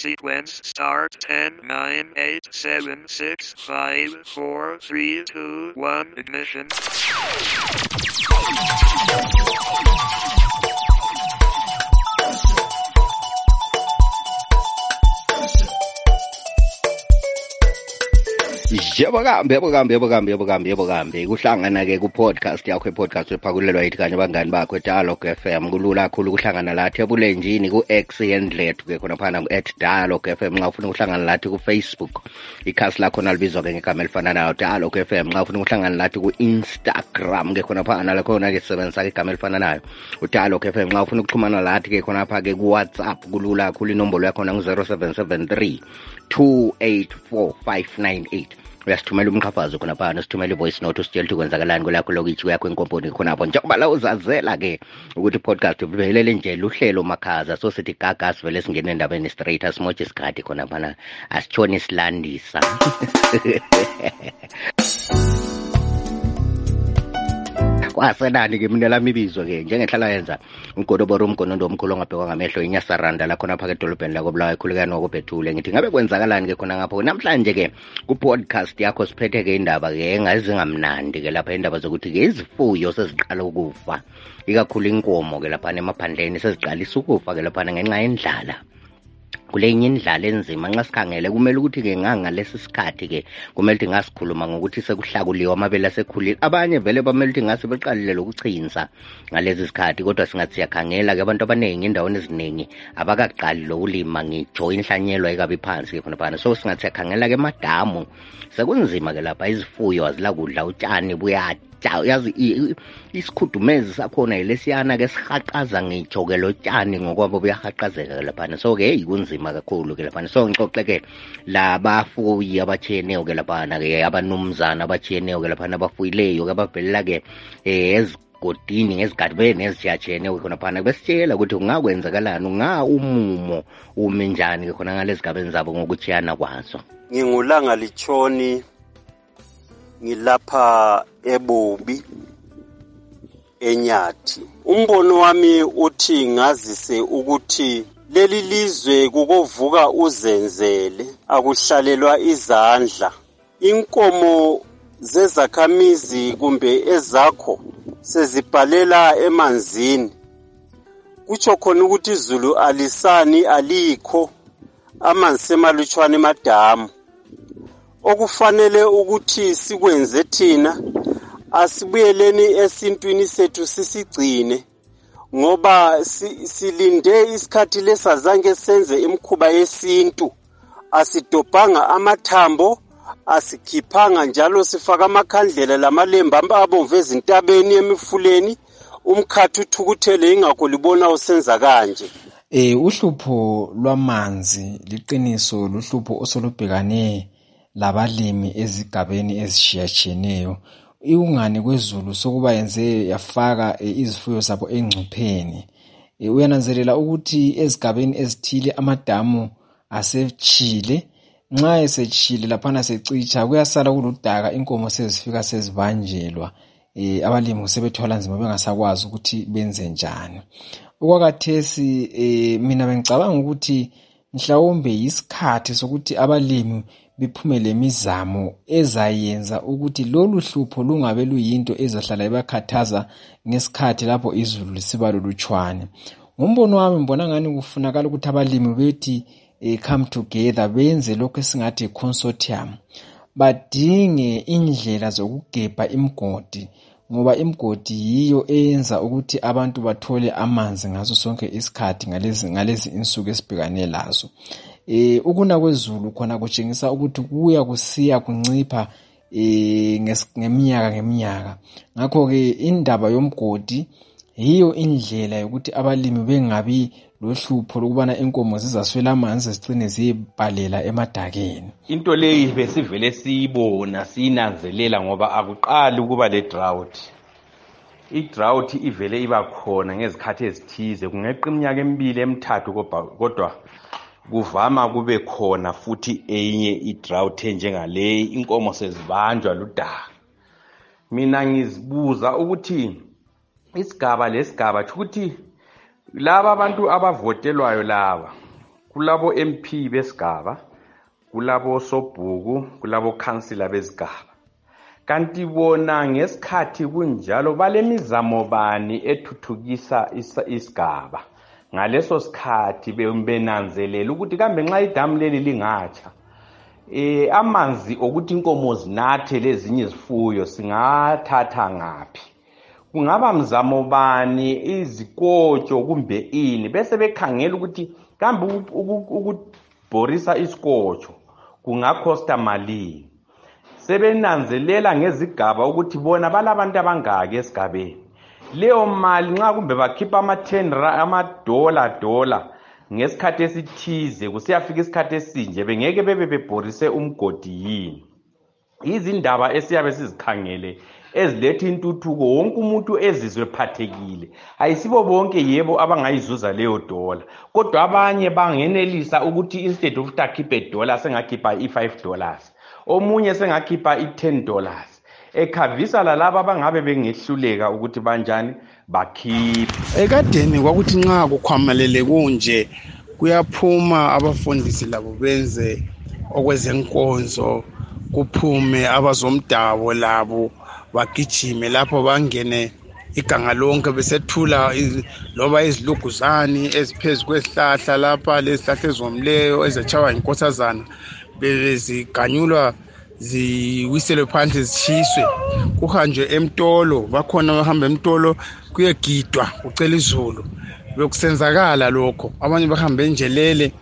sequence start 10, 9, 8, 7, 6, 5, 4, 3, 2, 1, ignition. Yebo kambe yebo kambe yebo kambe yebo kambe yebo kambe kuhlangana-ke ku-podcast yakho i-podcast ephakulelwa yithi kanye abangani bakho edialog f m. Kulula kakhulu kuhlangana lathi ebulenjini ku-x yendlethu-ke khona phana ku-at dialog f m. Nxa ufuna ukuhlangana lathi ku-facebook ikhasi lakhona libizwa-ke ngegama elifananayo dialog f m. Nxa ufuna ukuhlangana lathi ku-instagram-ke khona phana lakhona-ke sisebenzisa-ke igama elifananayo udialog f m. Nxa ufuna ukuxhumana lathi-ke khonapha-ke ku-whatsapp kulula kakhulu inombolo yakhona ngu-0773 284 598 uyasithumela umqhafazo khona phana usithumela ivoice note usitshela ukuthi kwenzakalani kwelakho lokitshi kuyakho enkomponi khonapho. Njengoba la uzazela-ke ukuthi i-podcast uvelele nje luhlelo makhaza so sithi gaga sivele singene endabeni straight asimotshe isikhathi khona phana asitshoni silandisa kwasenani-ke mina lami ibizo-ke njengehlala yenza ugodoboro umgonondo omkhulu ongabhekwa ngamehlo inyasaranda lakhona phaka edolobheni lakobulawa ekhulekani wakobhethule ngithi ngabe kwenzakalani-ke khona ngapho? Namhlanje-ke ku-podcast yakho siphethe-ke indaba-ke engazingamnandi-ke lapha indaba zokuthi-ke izifuyo seziqala ukufa ikakhulu inkomo-ke laphana emaphandleni seziqalisa ukufa-ke laphana ngenxa yendlala. Kulenye indlala enzima nxa sikhangele kumele ukuthi-ke ngangalesi sikhathi-ke kumele ukuthi ngasikhuluma ngokuthi sekuhlakuliwe amabele asekhulile. Abanye vele bamele ukuthi ngase beqalile lokuchinsa ngalezi sikhathi kodwa singathi siyakhangela-ke abantu abaningi endaweni eziningi abakaqali lokulima ngitsho inhlanyelwa ikabi phansi-ke khonaphana so singathi siyakhangela-ke emadamu. Sekunzima-ke lapha izifuyo azilakudla utshani buyatya yazi isikhudumezi sakhona yilesiyana-ke sihaqaza ngitsho-ke lo tshani ngokwabo buyahaqazeka-ke laphana. So-ke heyi kunzima kakhulu-ke laphana. So ngixoxe-ke labafuyi abatshiyeneyo-ke laphana-ke abanumzana abatshiyeneyo-ke laphana abafuyileyo-ke abavelela-ke um ezigodini ngezigabeni ezitshiyatshiyeneyo khonaphana besitshela ukuthi kungakwenzakalani unga umumo ume njani-ke khona ngalezi gabeni zabo ngokutshiyana kwazo. Ngingulanga litshoni ngilapha ebubi enyathi. Umbono wami uthi ngazise ukuthi leli lizwe kukovuka uzenzele akuhlalelwa izandla. Inkomo zezakhamizi kumbe ezakho sezibhalela emanzini. Kutsho khona ukuthi izulu alisani alikho. Amanzi semalutshwana emadamu okufanele ukuthi sikwenze thina asibuyeleni esintwini sethu sisigcine ngoba si, silinde isikhathi lesazange senze imkhuba yesintu. Asidobhanga amathambo asikhiphanga njalo sifaka amakhandlela lamalemba abomvu ezintabeni emifuleni. Umkhathi uthukuthele ingakho libona usenza kanje. Eh uhlupho lwamanzi liqiniso luhlupho osolubhekane labalimi ezigabeni ezishiyatshiyeneyo. Ikungani kwezulu sokuba yenze yafaka izifuyo zabo engcupheni. Uyananzelela ukuthi ezigabeni ezithile amadamu asetshile nxa esetshile laphana secitsha kuyasala kuludaka inkomo sezifika sezibanjelwa. Um abalimi sebethwala nzima bengasakwazi ukuthi benze njani. Okwakathesi mina bengicabanga ukuthi mhlawumbe yisikhathi sokuthi abalimi bephume lemizamo ezayenza ukuthi lolu hlupho lungabe luyinto ezahlala ibakhathaza ngesikhathi lapho izulu lisiba lulutshwane ngombono wami mbona ngani kufunakala ukuthi abalimi bethi um come together benze lokhu esingathi consortium badinge indlela zokugebha imgodi ngoba imgodi yiyo eyenza ukuthi abantu bathole amanzi ngaso sonke isikhathi ngalezi, ngalezi insuku esibhekane lazo. eh ukuna kwezulu khona kutshengisa ukuthi kuya kusiya kuncipha eh ngeminyaka ngeminyaka. Ngakho ke indaba yomgodi yiyo indlela yokuthi abalimi bengabi lohlupho lokubana inkomo zizaswela amanzi zicine ziyebhalela emadakeni. Into leyi besivele siyibona siyinanzelela ngoba akuqali ukuba le-drought i-drought ivele iba khona ngezikhathi ezithize kungeqa iminyaka emibili emithathu kodwa kuvama kube khona futhi eyinye i-drought enjengaleyi inkomo sezibanjwa ludaka. Mina ngizibuza ukuthi isigaba lesigaba ukuthi laba abantu abavotelwayo laba kulabo MP besigaba kulabo sobhuku kulabo khansila bezigaba kanti bona ngesikhathi kunjalo balemizamo bani ethuthukisa isigaba? Ngaleso sikhathi benanzelela ukuthi kambe nxa idamu leli lingatsha eh amanzi okuthi inkomo zinathe lezinye izifuyo singathatha ngaphi? Kungaba mzamo bani izikotsho kumbe ini? Bese bekhangela ukuthi kambe ukubhorisa isikotsho kungakhosta malini? Sebenanzelela ngezigaba ukuthi bona balabantu abangaki esigabeni. Leyo mali nxa kumbe bakhipha ama-10 amadola dola ngesikhathi esithize kusiyafika isikhathi esinje bengeke bebe bebhorise umgodi yini. Izindaba esiyabe sizikhangele eziletha intuthuko wonke umuntu ezizwe phathekile ayisibo bonke yebo abangayizuza leyo dola kodwa abanye bangenelisa ukuthi instead of ukuthi akhiphe dola sengakhipha i-5 dollars. Omunye sengakhipha i-10 dollars. Ekhavisa lalabo abangabe bengehluleka ukuthi banjani bakhiphe. Ekadeni kwakuthi nxa kukhwamalele kunje kuyaphuma abafundisi labo benze okwezenkonzo kuphume abazomdabo labo bagijime lapho bangene iganga lonke besethula loba iziluguzane eziphezu kwezihlahla lapha lezihlahla ezomleyo ezatshawa yinkosazana beziganyulwa ziwiselwe phandle zitshiswe kuhanjwe emtolo bakhona bahamba emtolo kuyegidwa kucela izulu. Bekusenzakala lokho. Abanye bahambe enjelele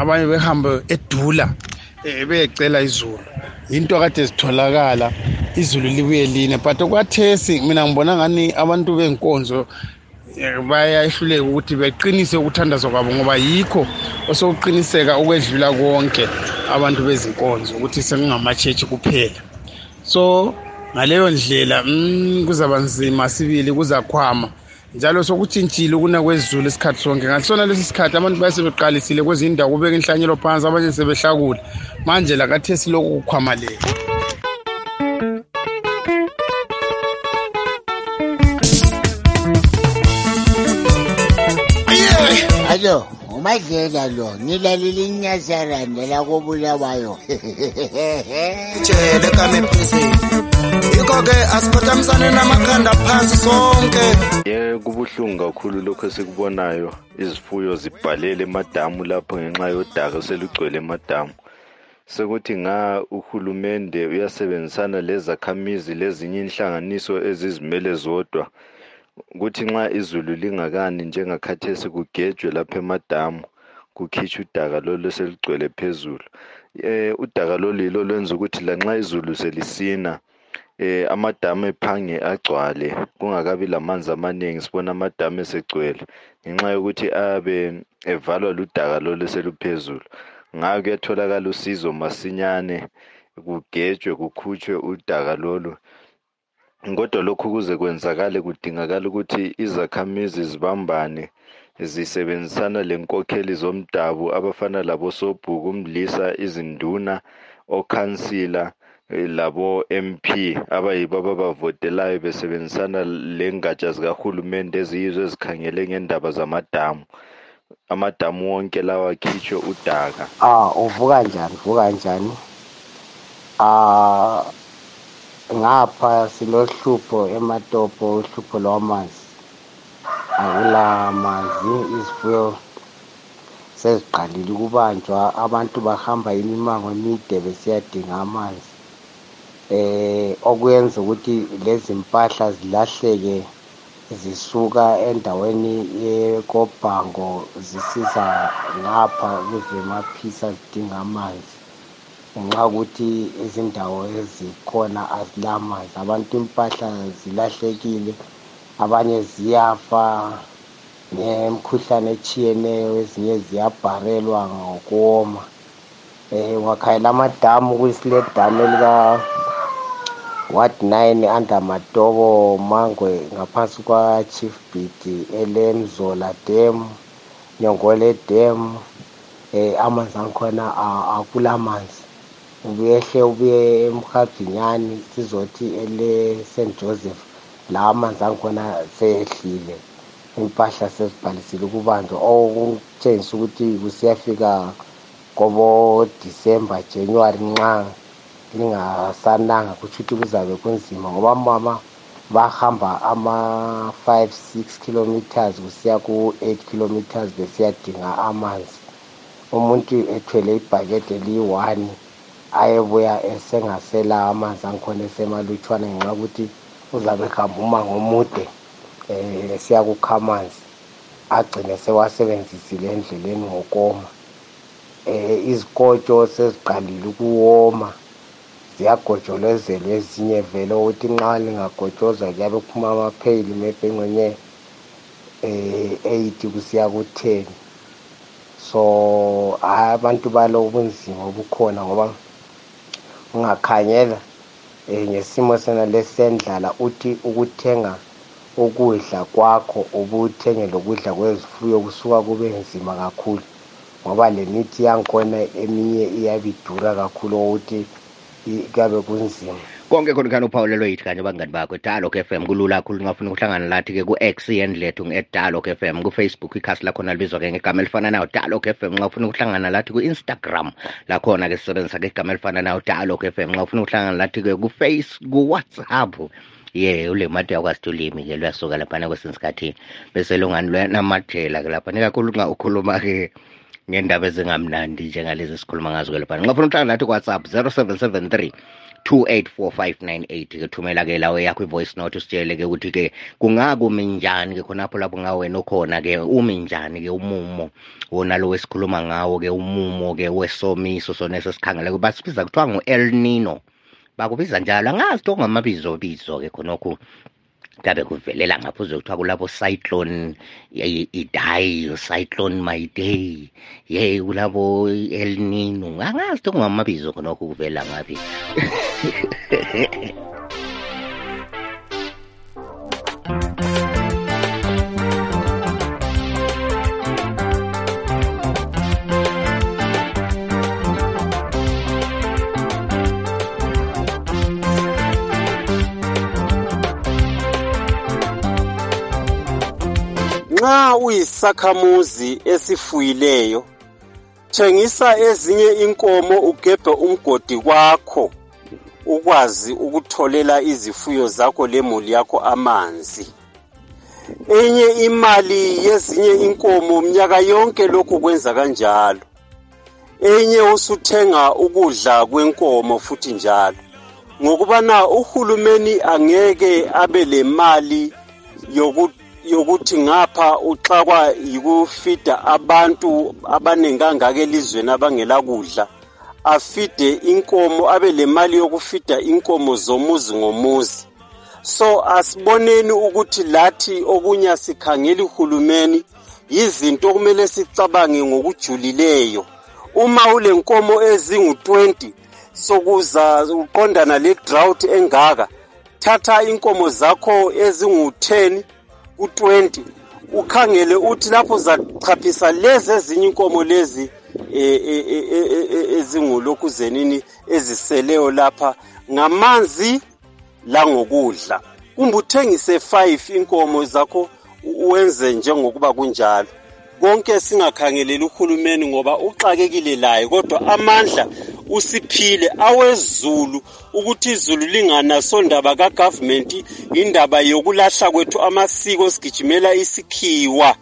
abanye behambe edula um beyecela izulu. Yinto kade zitholakala izulu libuye line but okwathesi mina ngibona ngani abantu benkonzo bayahluleka ukuthi beqinise ukuthandazwa kwabo ngoba yikho osokuqiniseka ukwedlula konke abantu bezinkonzo ukuthi sekungamatshetshi kuphela. So ngaleyo ndlela mm, kuzaba nzima sibili kuzakhwama. Njalo sokutshintshile ukuna kwezulu isikhathi sonke. Ngasona lesi sikhathi abantu bayesebeqalisile kwezinye indawo kubeka inhlanyelo phansi abanye sebehlakula. Manje lakathesi lokhu kukhwamalele alo umadlela lo ngilalile inyazaranda lakobulawayo tshele kamephisi yikho-ke asiphotamisane namakhanda phansi sonke. Ye kubuhlungu kakhulu lokho esikubonayo. Izifuyo zibhalele emadamu lapho ngenxa yodaka selugcwele emadamu. Sekuthi nga uhulumende uyasebenzisana lezakhamizi lezinye inhlanganiso ezizimele zodwa kuthi nxa izulu lingakani njengakhathesi kugejwe lapha emadamu kukhitshwe udaka lolu selugcwele phezulu. Eh udaka lolu yilo lwenza ukuthi lanxa izulu selisina eh amadamu ephange agcwale kungakabi lamanzi amaningi sibona amadamu esegcwele ngenxa yokuthi ayabe evalwa ludaka lolu seluphezulu ngayo kuyatholakala usizo masinyane kugejwe kukhutshwe udaka lolu. Kodwa lokhu kuze kwenzakale kudingakala ukuthi izakhamizi zibambane zisebenzisana lenkokheli zomdabu abafana labo sobhuku umdlisa izinduna okhansila labo MP abayibo ababavotelayo besebenzisana lengatsha zikahulumende eziyizo ezikhangele ngendaba zamadamu. Amadamu wonke lawa akhitshwe udaka. Ah uvuka njani uvuka njani? Ah ngapha silohlupho ematopo uhlupho lwamanzi. Akula manzi izifuyo seziqalile ukubanjwa abantu bahamba imimango emide besiyadinga amanzi. Eh okuyenza ukuthi lezi mpahla zilahleke zisuka endaweni yekobhango zisiza ngapha kuzemaphisa zidinga amanzi. Ngenxa yokuthi izindawo ezikhona azilamanzi abantu impahla zilahlekile abanye ziyafa ngemkhuhlane etshiyeneyo ezinye ziyabharelwa ngokuwoma. Um ungakhangela amadamu kuyisiledamu elika ward nine under matobo mangwe ngaphansi kwa-chief bid elemzola dam nyongole dam um amanzi angikhona akula manzi ubuyehle ubuye emhavinyani sizothi ele-st joseph la amanzi angikhona seyehlile. Impahla sezibhalisile ukubanjwa. Okutshengisa ukuthi kusiyafika kobo-disemba january nxa lingasananga kutsho ukuthi kuzabe kunzima ngoba mama bahamba ama-five six kilometers kusiya ku-eight kilometers besiyadinga amanzi. Umuntu ethwele ibhakede eliyi-one ayebuya esengaselawo amanzi angikhona esemalutshwana ngenxa yokuthi uzabe ehamba umango omude um esiya kukha amanzi agcine sewasebenzisile endleleni ngokoma. Um izikotsho seziqalile ukuwoma ziyagojolozelwa ezinye vele ukuthi nxa lingagotshoza kuyabe kuphuma amapheyili maybe engxenye um eight kusiya ku-ten. So hayi abantu balo ubunzima obukhona ngoba ungakhangela um ngesimo senalesi sendlala uthi ukuthenga ukudla kwakho ubuthenge lokudla kwezifuyo kusuka kube nzima kakhulu ngoba lemithi yangikhona eminye iyabidura kakhulu ukuthi kuyabe kunzima. Konke khona khani uphawulelwe yithi kanye abangani bakho dalok f m kulula kakhulu ngafuna ukuhlangana lathi-ke ku-x yendlethu nge-dalok f m kufacebook ikhasi lakhona libizwa-ke ngegama elifanayo dalok f m. Nxa ufuna ukuhlangana lathi ku-instagram lakhona-ke sisebenzisa-ke igama elifanayo dalok f m. Nxa ufuna ukuhlangana lathi-ke kuface kuwhatsapp ye ule mati yakwazi ulimi-ke luyasuka laphana kwesinye isikhathi bese lungani luyanamadela-ke laphana ikakhulu nxa ukhuluma-ke ngendaba ezingamnandi njengalezi esikhuluma ngazo-ke laphana. Nxa ufuna ukuhlangana lathi ku-whatsapp 0773 284598 ke thumela ke lawe yakho i-voice note usitshele ke ukuthi ke kungakumi njani ke khonapho lapho ngawena ukhona ke umi njani ke umumo. Wona lo wesikhuluma ngawo ke umumo ke wesomiso sona ke basibiza kuthiwa ngu-el nino. Bakubiza njalo angazi to ngamabizo bizo ke khonokho kabe kuvelela ngapho uzokuthiwa kulabo cyclone idai cyclone mayday ye kulabo el nino. Angazi to ngamabizo khonokho kuvela ngapi nxa uyisakhamuzi esifuyileyo thengisa ezinye inkomo ugebhe umgodi kwakho ukwazi ukutholela izifuyo zakho lemuli yakho amanzi. Enye imali yezinye inkomo mnyaka yonke lokhu kwenza kanjalo. Enye usuthenga ukudla kwenkomo futhi njalo. Ngokubana uhulumeni angeke abe lemali yokuthi yokuthi ngapha uxakwa yikufida abantu abaningi kangaka elizweni abangela kudla afide inkomo abe lemali yokufida inkomo zomuzi ngomuzi. So asiboneni ukuthi lathi okunye sikhangela uhulumeni yizinto okumele sicabange ngokujulileyo. Uma ule nkomo ezingu-20 sokuza uqondana le drought engaka thatha inkomo zakho ezingu-10 ku-20 ukhangele uthi lapho uzachaphisa lezi ezinye inkomo lezi ezingulokhu zenini eziseleyo lapha ngamanzi langokudla. Kumbe uthengise 5 inkomo zakho wenze njengokuba kunjalo. Konke singakhangeleli uhulumeni ngoba uxakekile laye kodwa amandla usiphile awezulu ukuthi izulu linganaso ndaba kagovernment indaba yokulahla kwethu amasiko sigijimela isikhiwa.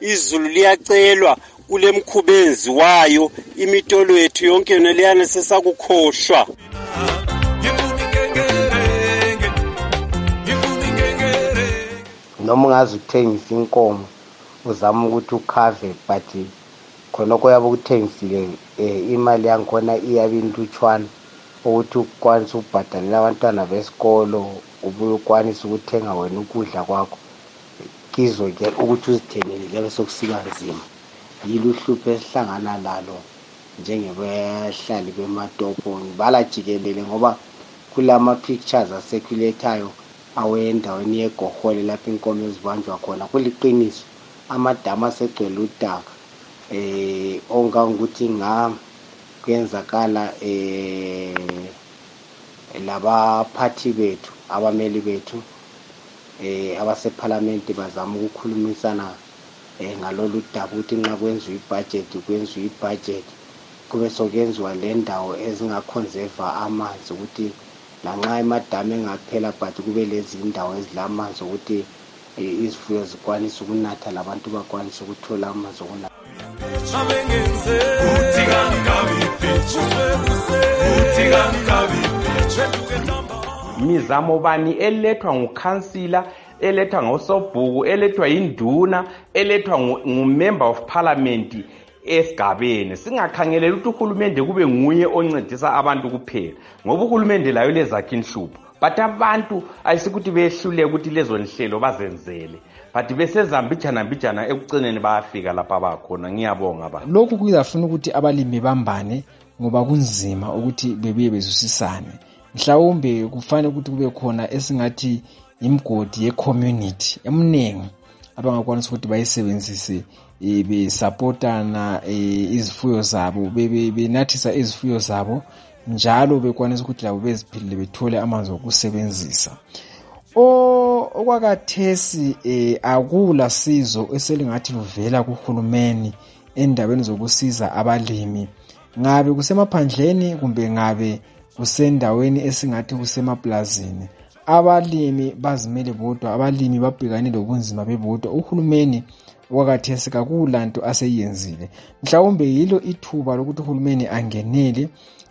Izulu liyacelwa kule mkhubenzi wayo imitolo yethu yonke yona leyana sesakukhohlwa. Noma ungaze uthengise inkomo uzama ukuthi ukhave but khonokho yabe ukuthengisile um imali yangikhona iyabe intutshwana ukuthi ukwanise ukubhadalela abantwana besikolo ubuye ukwanise ukuthenga wena ukudla kwakho kizo-ke ukuthi uzithengele kuyabe sokusiba nzima. Yilo uhlupho esihlangana lalo njengebahlali bematopo. Ngibala jikelele ngoba kulama-pictures aseculatayo awendaweni yegohole lapho inkomo ezibanjwa khona kuliqiniso. Amadamu asegcwele udaka eh ongangokuthi nga kuyenzakala eh labaphathi bethu abameli bethu eh abasephalamende bazama ukukhulumisana eh ngalolu daba ukuthi nxa kwenziwa ibudget kwenziwa ibudget kube sokuyenziwa le ndawo ezingakhonzeva amanzi ukuthi lanxa emadamu engaphela but kube lezi indawo ezilamanzi ukuthi eh, izifuyo zikwanise ukunatha labantu bakwanise ukuthola amanzi okunatha. Mizamo bani? Elethwa ngukhansila elethwa ngosobhuku elethwa yinduna elethwa ngumember of parliament esigabeni. Singakhangeleli ukuthi uhulumende kube nguye oncedisa abantu kuphela ngoba uhulumende layo lezakhe inhlupho. But abantu ayisikuthi behluleke ukuthi lezo nhlelo bazenzele. But besezambijana mbijana ekucineni bayafika lapha abakhona ngiyabonga ba. Lokhu kuzafuna ukuthi abalimi bambane ngoba kunzima ukuthi bebuye bezwisisane. Mhlawumbe kufanele ukuthi kube khona esingathi imgodi ye-community emningi abangakwanisa ukuthi bayisebenzise um besapotana um izifuyo zabo benathisa izifuyo zabo njalo bekwanisa ukuthi labo beziphilile bethole amanzi okusebenzisa okwakathesi um akula sizo eselingathi luvela kuhulumeni endabeni zokusiza abalimi. Ngabe kusemaphandleni kumbe ngabe kusendaweni esingathi kusemaplazini abalimi bazimele bodwa abalimi babhekane lobunzima bebodwa. Uhulumeni okwakathesi kakulanto aseyenzile. Mhlawumbe yilo ithuba lokuthi uhulumeni angenele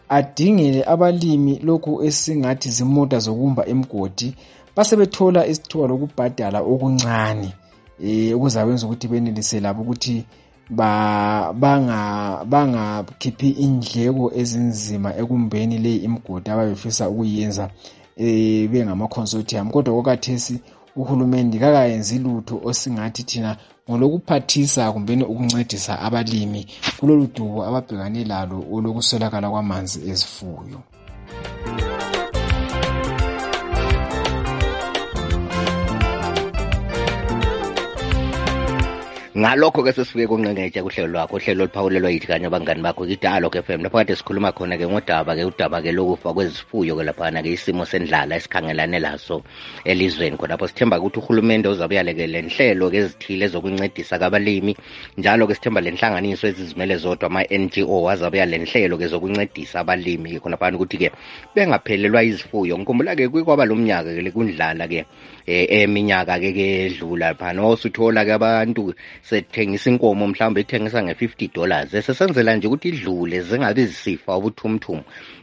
adingele abalimi lokhu esingathi zimota zokumba emgodi basebethola isithuba lokubhadala okuncane um ukuzabenza ukuthi benelise labo ukuthi bangakhiphi banga indleko ezinzima ekumbeni le imgodi ababefisa ukuyenza um bengama-consortium kodwa kwakathesi uhulumende kakayenzi lutho osingathi thina ngolokuphathisa kumbeni ukuncedisa abalimi kulolu dubo ababhekane lalo olokuswelakala kwamanzi ezifuyo. Ngalokho-ke sesifike kunqengetsha kuhlelo lwakho uhlelo oluphawulelwa yithi kanye abangani bakho kidalog f m. Lapho kade sikhuluma khona-ke ngodaba-ke udaba-ke lokufa kwezifuyo-ke laphana-ke isimo sendlala esikhangelane laso elizweni khonapho sithemba ukuthi uhulumende uzabuyaleke le nhlelo-ke ezithile zokuncedisa kabalimi njalo-ke sithemba le nhlanganiso ezizimele zodwa ama-n g o azabuya le nhlelo-ke zokuncedisa abalimi-ke khonaphana ukuthi-ke bengaphelelwa izifuyo ngikhumbula-ke kwaba lo mnyaka-ke kundlala-ke um eminyaka-ke kedlula phana osuthola-ke abantu sethengisa inkomo mhlawumbe ithengisa nge-50 dollars. Esesenzela nje ukuthi idlule zingabi zisifa ubuthumthum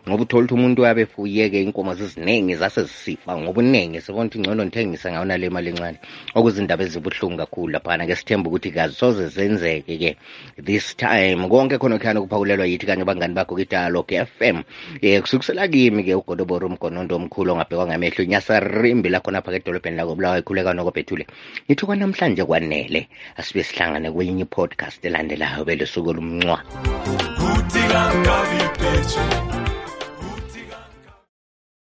ngoba uthola ukuthi umuntu uyabe fuyeke inkomo ziziningi zasezisifa ngoba uningi sibona ukuthi ngcono nithengise ngayo nale mali encane. Okuzindaba ezibuhlungu kakhulu laphana-ke sithemba ukuthi kazisoze zenzeke-ke this time. Konke khona khuyani ukuphakulelwa yithi kanye abangani bakho kidalog f m. Um kusukisela kimi-ke ugodoboro umgonondo omkhulu ongabhekwa ngamehlo inyasarimbi lakhonapha kedolobheni lakobulawa ikhuleka kwanamhlanje kwanele asibe sihlangane kwenye ipodcast elandelayo belusuku olumncwa